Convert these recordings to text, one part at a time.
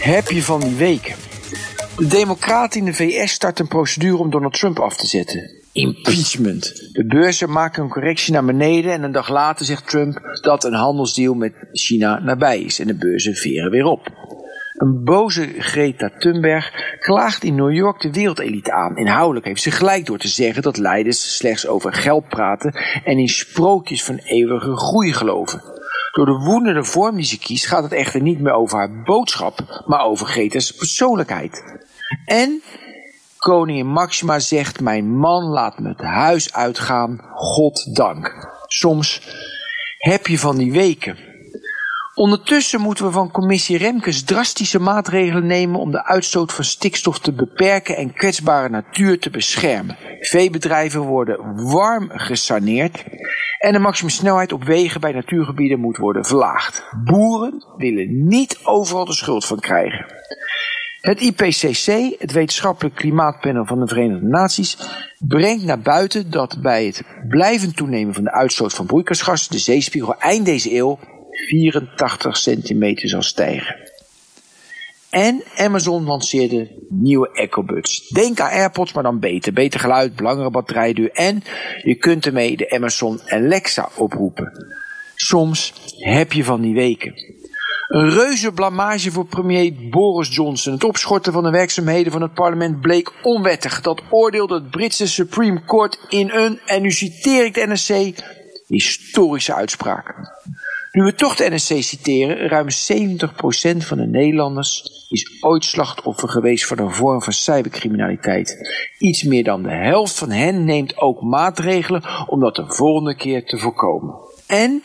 heb je van die weken. De Democraten in de VS starten een procedure om Donald Trump af te zetten. Impeachment. De beurzen maken een correctie naar beneden en een dag later zegt Trump dat een handelsdeal met China nabij is en de beurzen veren weer op. Een boze Greta Thunberg klaagt in New York de wereldelite aan. Inhoudelijk heeft ze gelijk door te zeggen dat leiders slechts over geld praten en in sprookjes van eeuwige groei geloven. Door de woedende vorm die ze kiest gaat het echter niet meer over haar boodschap, maar over Greta's persoonlijkheid. En koningin Maxima zegt: Mijn man laat me het huis uitgaan, God dank. Soms heb je van die weken. Ondertussen moeten we van commissie Remkes drastische maatregelen nemen om de uitstoot van stikstof te beperken en kwetsbare natuur te beschermen. Veebedrijven worden warm gesaneerd en de maximumsnelheid op wegen bij natuurgebieden moet worden verlaagd. Boeren willen niet overal de schuld van krijgen. Het IPCC, het wetenschappelijk klimaatpanel van de Verenigde Naties, brengt naar buiten dat bij het blijvend toenemen van de uitstoot van broeikasgassen de zeespiegel eind deze eeuw 84 centimeter zal stijgen. En Amazon lanceerde nieuwe EcoBuds. Denk aan AirPods, maar dan beter. Beter geluid, langere batterijduur en je kunt ermee de Amazon Alexa oproepen. Soms heb je van die weken. Een reuze blamage voor premier Boris Johnson. Het opschorten van de werkzaamheden van het parlement bleek onwettig. Dat oordeelde het Britse Supreme Court in een, en nu citeer ik de NSC, historische uitspraak. Nu we toch de NSC citeren, ruim 70% van de Nederlanders is ooit slachtoffer geweest van een vorm van cybercriminaliteit. Iets meer dan de helft van hen neemt ook maatregelen om dat de volgende keer te voorkomen. En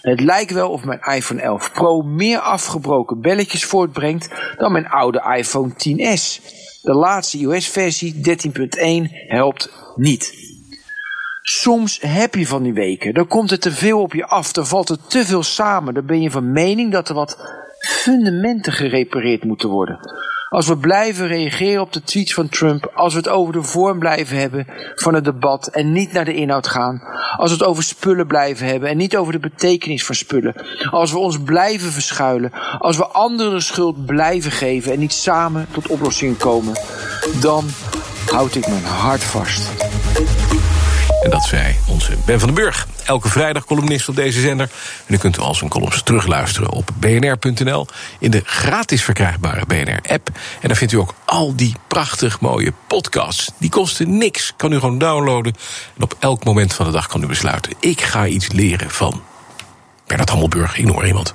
het lijkt wel of mijn iPhone 11 Pro meer afgebroken belletjes voortbrengt dan mijn oude iPhone 10s. De laatste iOS-versie 13.1 helpt niet. Soms heb je van die weken, dan komt er te veel op je af, dan valt er te veel samen, dan ben je van mening dat er wat fundamenten gerepareerd moeten worden. Als we blijven reageren op de tweets van Trump, als we het over de vorm blijven hebben van het debat en niet naar de inhoud gaan, als we het over spullen blijven hebben en niet over de betekenis van spullen, als we ons blijven verschuilen, als we anderen de schuld blijven geven en niet samen tot oplossingen komen, dan houd ik mijn hart vast. En dat zei onze Ben van den Burg. Elke vrijdag columnist op deze zender. En u kunt al zijn columns terugluisteren op bnr.nl... in de gratis verkrijgbare BNR-app. En daar vindt u ook al die prachtig mooie podcasts. Die kosten niks, kan u gewoon downloaden. En op elk moment van de dag kan u besluiten... ik ga iets leren van Bernard Hammelburg, ik noem iemand.